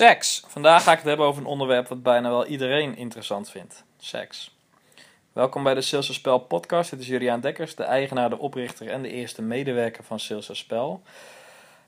Seks. Vandaag ga ik het hebben over een onderwerp wat bijna wel iedereen interessant vindt. Seks. Welkom bij de Sales Spel podcast. Dit is Juliaan Dekkers, de eigenaar, de oprichter en de eerste medewerker van Sales Spel.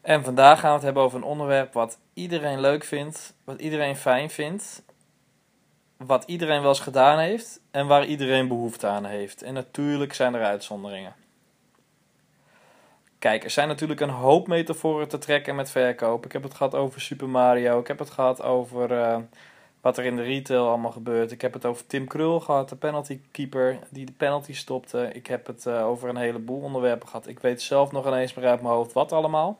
En vandaag gaan we het hebben over een onderwerp wat iedereen leuk vindt, wat iedereen fijn vindt, wat iedereen wel eens gedaan heeft en waar iedereen behoefte aan heeft. En natuurlijk zijn er uitzonderingen. Kijk, er zijn natuurlijk een hoop metaforen te trekken met verkoop. Ik heb het gehad over Super Mario. Ik heb het gehad over uh, wat er in de retail allemaal gebeurt. Ik heb het over Tim Krul gehad, de penalty keeper die de penalty stopte. Ik heb het uh, over een heleboel onderwerpen gehad. Ik weet zelf nog ineens meer uit mijn hoofd wat allemaal.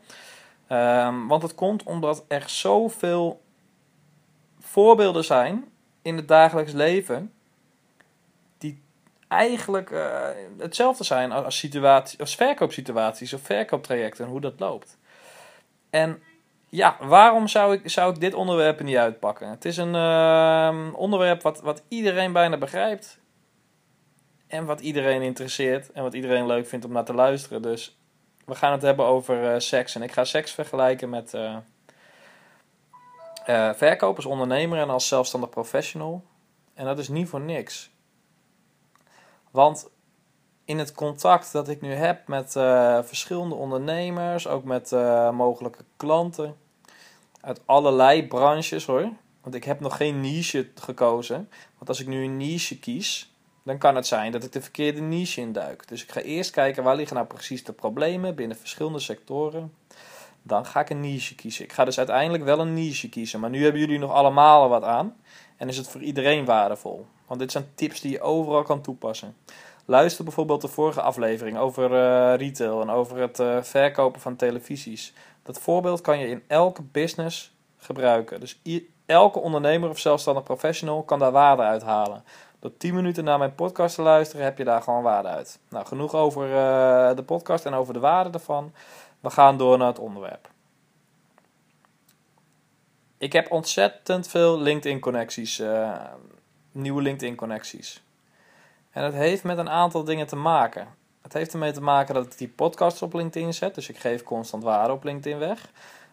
Um, want het komt omdat er zoveel voorbeelden zijn in het dagelijks leven eigenlijk uh, hetzelfde zijn als, situatie, als verkoopsituaties of verkooptrajecten en hoe dat loopt. En ja, waarom zou ik, zou ik dit onderwerp niet uitpakken? Het is een uh, onderwerp wat, wat iedereen bijna begrijpt. En wat iedereen interesseert en wat iedereen leuk vindt om naar te luisteren. Dus we gaan het hebben over uh, seks. En ik ga seks vergelijken met uh, verkoop als ondernemer en als zelfstandig professional. En dat is niet voor niks. Want in het contact dat ik nu heb met uh, verschillende ondernemers, ook met uh, mogelijke klanten uit allerlei branches hoor. Want ik heb nog geen niche gekozen. Want als ik nu een niche kies, dan kan het zijn dat ik de verkeerde niche induik. Dus ik ga eerst kijken waar liggen nou precies de problemen binnen verschillende sectoren. Dan ga ik een niche kiezen. Ik ga dus uiteindelijk wel een niche kiezen. Maar nu hebben jullie nog allemaal wat aan. En is het voor iedereen waardevol. Want dit zijn tips die je overal kan toepassen. Luister bijvoorbeeld de vorige aflevering over uh, retail en over het uh, verkopen van televisies. Dat voorbeeld kan je in elke business gebruiken. Dus elke ondernemer of zelfstandig professional kan daar waarde uit halen. Door 10 minuten naar mijn podcast te luisteren heb je daar gewoon waarde uit. Nou, genoeg over uh, de podcast en over de waarde ervan. We gaan door naar het onderwerp. Ik heb ontzettend veel LinkedIn-connecties nieuwe LinkedIn-connecties. En het heeft met een aantal dingen te maken. Het heeft ermee te maken dat ik die podcasts op LinkedIn zet, dus ik geef constant waarde op LinkedIn weg.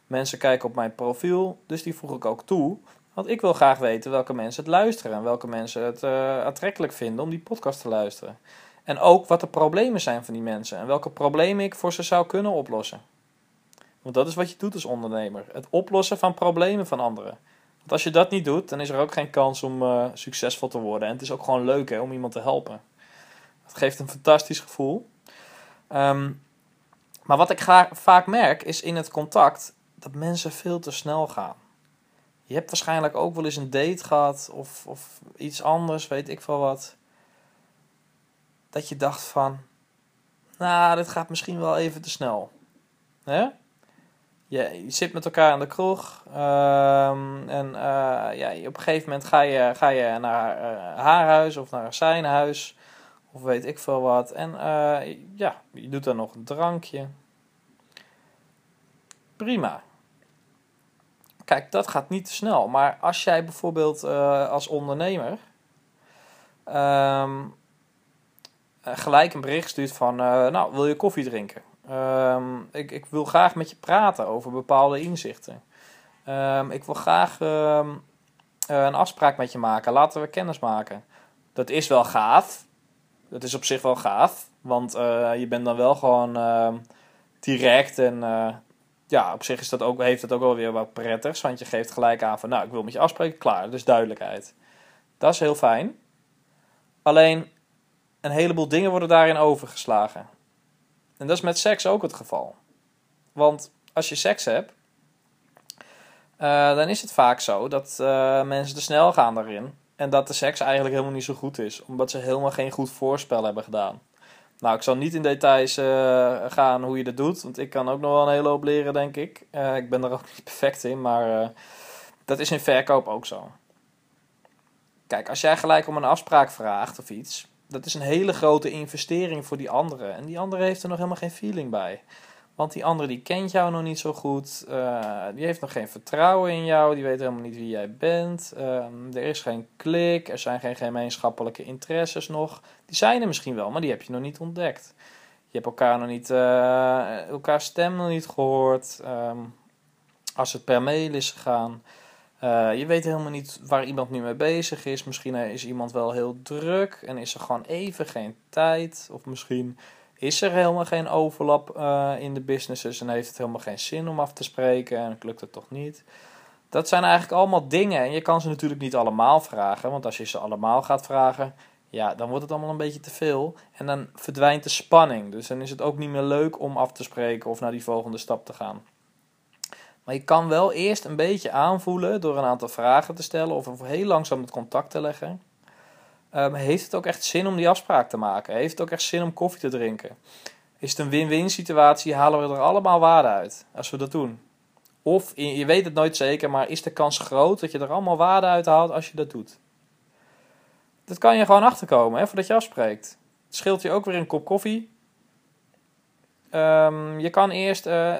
Mensen kijken op mijn profiel, dus die voeg ik ook toe. Want ik wil graag weten welke mensen het luisteren en welke mensen het uh, aantrekkelijk vinden om die podcast te luisteren. En ook wat de problemen zijn van die mensen en welke problemen ik voor ze zou kunnen oplossen. Want dat is wat je doet als ondernemer: het oplossen van problemen van anderen. Want als je dat niet doet, dan is er ook geen kans om uh, succesvol te worden. En het is ook gewoon leuk hè, om iemand te helpen. Het geeft een fantastisch gevoel. Um, maar wat ik vaak merk is in het contact dat mensen veel te snel gaan. Je hebt waarschijnlijk ook wel eens een date gehad of, of iets anders, weet ik veel wat. Dat je dacht van, nou, dit gaat misschien wel even te snel. Hè? je, je zit met elkaar aan de kroeg. Um, en uh, ja, op een gegeven moment ga je, ga je naar uh, haar huis of naar zijn huis. Of weet ik veel wat. En uh, ja, je doet dan nog een drankje. Prima. Kijk, dat gaat niet te snel. Maar als jij bijvoorbeeld als ondernemer um, gelijk een bericht stuurt van... nou, wil je koffie drinken? Um, ik, ik wil graag met je praten over bepaalde inzichten. Um, ik wil graag um, een afspraak met je maken. Laten we kennis maken. Dat is wel gaaf. Dat is op zich wel gaaf. Want je bent dan wel gewoon direct. En ja, op zich is dat ook, heeft dat ook wel weer wat prettigs. Want je geeft gelijk aan van, nou, ik wil met je afspreken. Klaar, dus duidelijkheid. Dat is heel fijn. Alleen, een heleboel dingen worden daarin overgeslagen. En dat is met seks ook het geval. Want als je seks hebt, uh, dan is het vaak zo dat uh, mensen te snel gaan daarin. En dat de seks eigenlijk helemaal niet zo goed is, omdat ze helemaal geen goed voorspel hebben gedaan. Nou, ik zal niet in details uh, gaan hoe je dat doet, want ik kan ook nog wel een hele hoop leren, denk ik. ik ben er ook niet perfect in, maar dat is in verkoop ook zo. Kijk, als jij gelijk om een afspraak vraagt of iets, dat is een hele grote investering voor die andere. En die andere heeft er nog helemaal geen feeling bij. Want die andere die kent jou nog niet zo goed. Uh, die heeft nog geen vertrouwen in jou. Die weet helemaal niet wie jij bent. Uh, er is geen klik. Er zijn geen gemeenschappelijke interesses nog. Die zijn er misschien wel, maar die heb je nog niet ontdekt. Je hebt elkaar nog niet, uh, elkaar stem nog niet gehoord. Um, als het per mail is gegaan. Uh, je weet helemaal niet waar iemand nu mee bezig is. Misschien is iemand wel heel druk en is er gewoon even geen tijd. Of misschien is er helemaal geen overlap uh, in de businesses en heeft het helemaal geen zin om af te spreken en lukt het toch niet. Dat zijn eigenlijk allemaal dingen en je kan ze natuurlijk niet allemaal vragen, want als je ze allemaal gaat vragen, ja, dan wordt het allemaal een beetje te veel en dan verdwijnt de spanning. Dus dan is het ook niet meer leuk om af te spreken of naar die volgende stap te gaan. Maar je kan wel eerst een beetje aanvoelen door een aantal vragen te stellen of heel langzaam het contact te leggen. Um, heeft het ook echt zin om die afspraak te maken? Heeft het ook echt zin om koffie te drinken? Is het een win-win situatie? Halen we er allemaal waarde uit als we dat doen? Of je weet het nooit zeker, maar is de kans groot dat je er allemaal waarde uit haalt als je dat doet? Dat kan je gewoon achterkomen hè, voordat je afspreekt. Het scheelt je ook weer een kop koffie. Um, je kan eerst uh,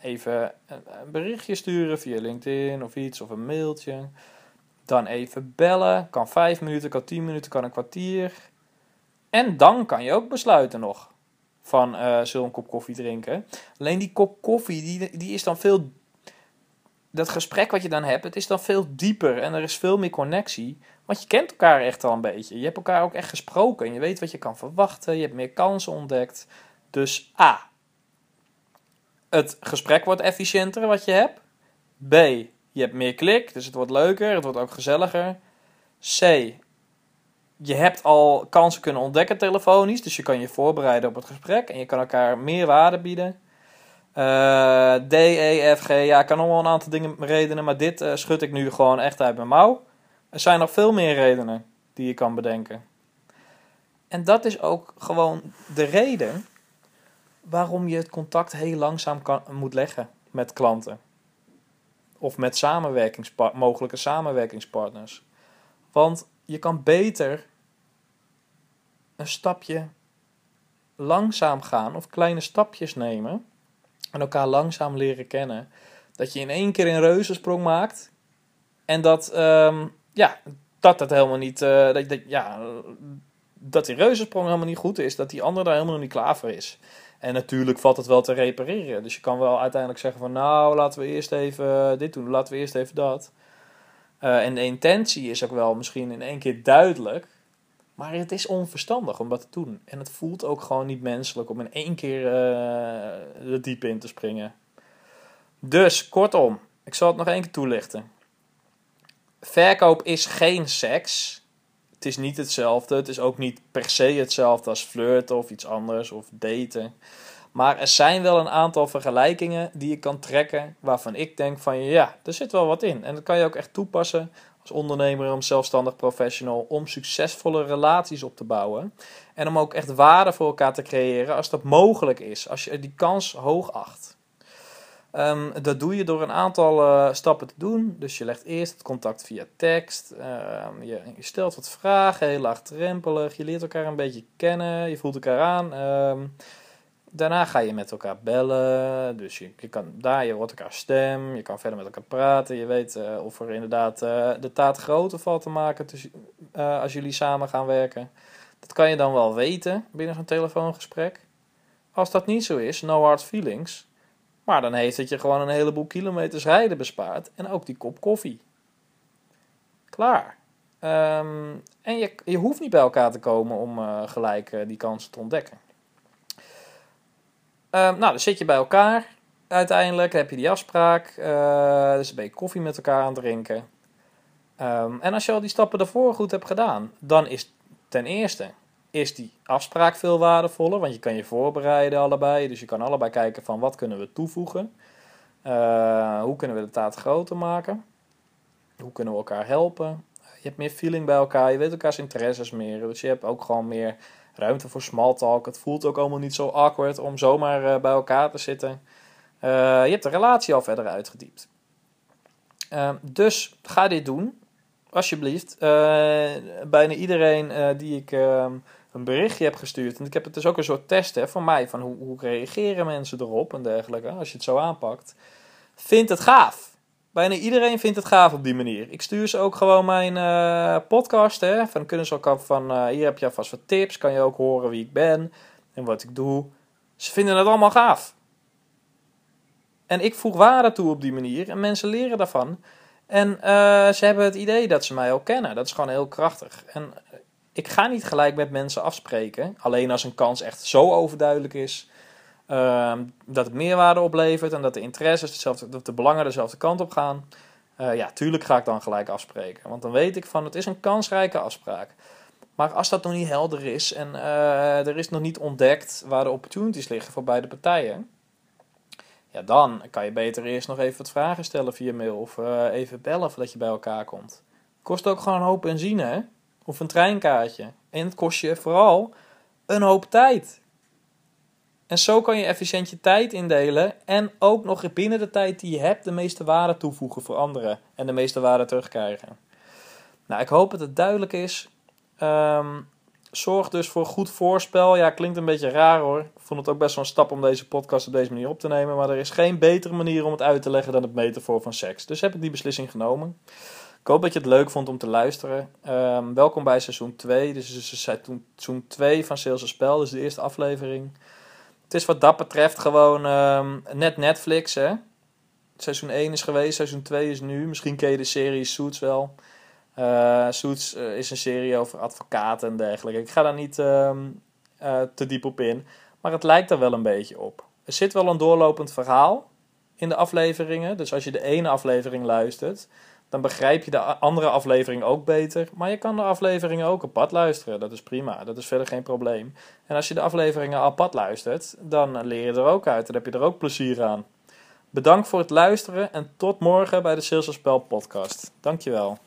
even een berichtje sturen via LinkedIn of iets of een mailtje. Dan even bellen. Kan vijf minuten, kan tien minuten, kan een kwartier. En dan kan je ook besluiten nog van uh, zullen een kop koffie drinken. Alleen die kop koffie, die, die is dan veel... Dat gesprek wat je dan hebt, het is dan veel dieper en er is veel meer connectie. Want je kent elkaar echt al een beetje. Je hebt elkaar ook echt gesproken en je weet wat je kan verwachten. Je hebt meer kansen ontdekt. Dus A. Het gesprek wordt efficiënter wat je hebt. B. Je hebt meer klik, dus het wordt leuker, het wordt ook gezelliger. C. Je hebt al kansen kunnen ontdekken telefonisch, dus je kan je voorbereiden op het gesprek en je kan elkaar meer waarde bieden. Uh, D, E, F, G, ja, ik kan allemaal een aantal dingen redenen, maar dit uh, schud ik nu gewoon echt uit mijn mouw. Er zijn nog veel meer redenen die je kan bedenken. En dat is ook gewoon de reden waarom je het contact heel langzaam moet leggen met klanten of met mogelijke samenwerkingspartners. Want je kan beter een stapje langzaam gaan of kleine stapjes nemen en elkaar langzaam leren kennen. Dat je in één keer een reuzensprong maakt en dat, um, ja, dat het helemaal niet, uh, dat, dat, ja, dat die reuzensprong helemaal niet goed is, dat die ander daar helemaal niet klaar voor is. En natuurlijk valt het wel te repareren. Dus je kan wel uiteindelijk zeggen van nou, laten we eerst even dit doen, laten we eerst even dat. Uh, en de intentie is ook wel misschien in één keer duidelijk. Maar het is onverstandig om dat te doen. En het voelt ook gewoon niet menselijk om in één keer uh, de diepe in te springen. Dus kortom, ik zal het nog één keer toelichten. Verkoop is geen seks. Het is niet hetzelfde. Het is ook niet per se hetzelfde als flirten of iets anders of daten. Maar er zijn wel een aantal vergelijkingen die je kan trekken waarvan ik denk van ja, er zit wel wat in. En dat kan je ook echt toepassen als ondernemer, om zelfstandig professional, om succesvolle relaties op te bouwen. En om ook echt waarde voor elkaar te creëren als dat mogelijk is, als je die kans hoog acht. Um, dat doe je door een aantal uh, stappen te doen. Dus je legt eerst het contact via tekst. Um, je, stelt wat vragen, heel laagdrempelig. Je leert elkaar een beetje kennen. Je voelt elkaar aan. Um, daarna ga je met elkaar bellen. Dus je, je, kan daar, je hoort elkaar stem. Je kan verder met elkaar praten. Je weet uh, of er inderdaad uh, de taart groter valt te maken tussen, als jullie samen gaan werken. Dat kan je dan wel weten binnen zo'n telefoongesprek. Als dat niet zo is, no hard feelings maar dan heeft het je gewoon een heleboel kilometers rijden bespaard. En ook die kop koffie. Klaar. Um, en je, je hoeft niet bij elkaar te komen om uh, gelijk uh, die kansen te ontdekken. Um, nou, dan zit je bij elkaar. Uiteindelijk heb je die afspraak. Uh, dus ben je koffie met elkaar aan het drinken. Um, en als je al die stappen daarvoor goed hebt gedaan, dan is ten eerste is die afspraak veel waardevoller, want je kan je voorbereiden allebei. Dus je kan allebei kijken van wat kunnen we toevoegen. Uh, hoe kunnen we de taart groter maken? Hoe kunnen we elkaar helpen? Je hebt meer feeling bij elkaar, je weet elkaars interesses meer. Dus je hebt ook gewoon meer ruimte voor small talk. Het voelt ook allemaal niet zo awkward om zomaar uh, bij elkaar te zitten. Uh, je hebt de relatie al verder uitgediept. dus ga dit doen, alsjeblieft. bijna iedereen die ik ehm, een berichtje heb gestuurd. En ik heb het dus ook een soort test hè, van mij. Van hoe, hoe reageren mensen erop en dergelijke. Als je het zo aanpakt. Vindt het gaaf. Bijna iedereen vindt het gaaf op die manier. Ik stuur ze ook gewoon mijn uh, podcast. Hè, van kunnen ze ook van uh, hier heb je alvast wat tips. Kan je ook horen wie ik ben en wat ik doe. Ze vinden het allemaal gaaf. En ik voeg waarde toe op die manier. En mensen leren daarvan. En eh, ze hebben het idee dat ze mij ook kennen. Dat is gewoon heel krachtig. En ik ga niet gelijk met mensen afspreken. Alleen als een kans echt zo overduidelijk is. Ehm, dat het meerwaarde oplevert en dat de interesses, dezelfde, dat de belangen dezelfde kant op gaan. Uh, ja, tuurlijk ga ik dan gelijk afspreken. Want dan weet ik van het is een kansrijke afspraak. Maar als dat nog niet helder is en uh, er is nog niet ontdekt waar de opportunities liggen voor beide partijen. Ja, dan kan je beter eerst nog even wat vragen stellen via mail of uh, even bellen voordat je bij elkaar komt. Kost ook gewoon een hoop benzine, hè? Of een treinkaartje. En het kost je vooral een hoop tijd. En zo kan je efficiënt je tijd indelen en ook nog binnen de tijd die je hebt de meeste waarde toevoegen voor anderen en de meeste waarde terugkrijgen. Nou, ik hoop dat het duidelijk is. Um, zorg dus voor goed voorspel. Ja, klinkt een beetje raar hoor. Ik vond het ook best wel een stap om deze podcast op deze manier op te nemen. Maar er is geen betere manier om het uit te leggen dan het metafoor van seks. Dus heb ik die beslissing genomen. Ik hoop dat je het leuk vond om te luisteren. Um, welkom bij seizoen 2. Dus is seizoen 2 van Sales Spel. Dus de eerste aflevering. Het is wat dat betreft gewoon um, net Netflix, hè. Seizoen 1 is geweest, seizoen 2 is nu. Misschien ken je de serie Suits wel. Uh, Suits uh, is een serie over advocaten en dergelijke. Ik ga daar niet um, uh, te diep op in. Maar het lijkt er wel een beetje op. Er zit wel een doorlopend verhaal in de afleveringen. Dus als je de ene aflevering luistert, dan begrijp je de andere aflevering ook beter. Maar je kan de afleveringen ook apart luisteren. Dat is prima. Dat is verder geen probleem. En als je de afleveringen apart luistert, dan leer je er ook uit. Dan heb je er ook plezier aan. Bedankt voor het luisteren en tot morgen bij de Sales Spel podcast. Dankjewel.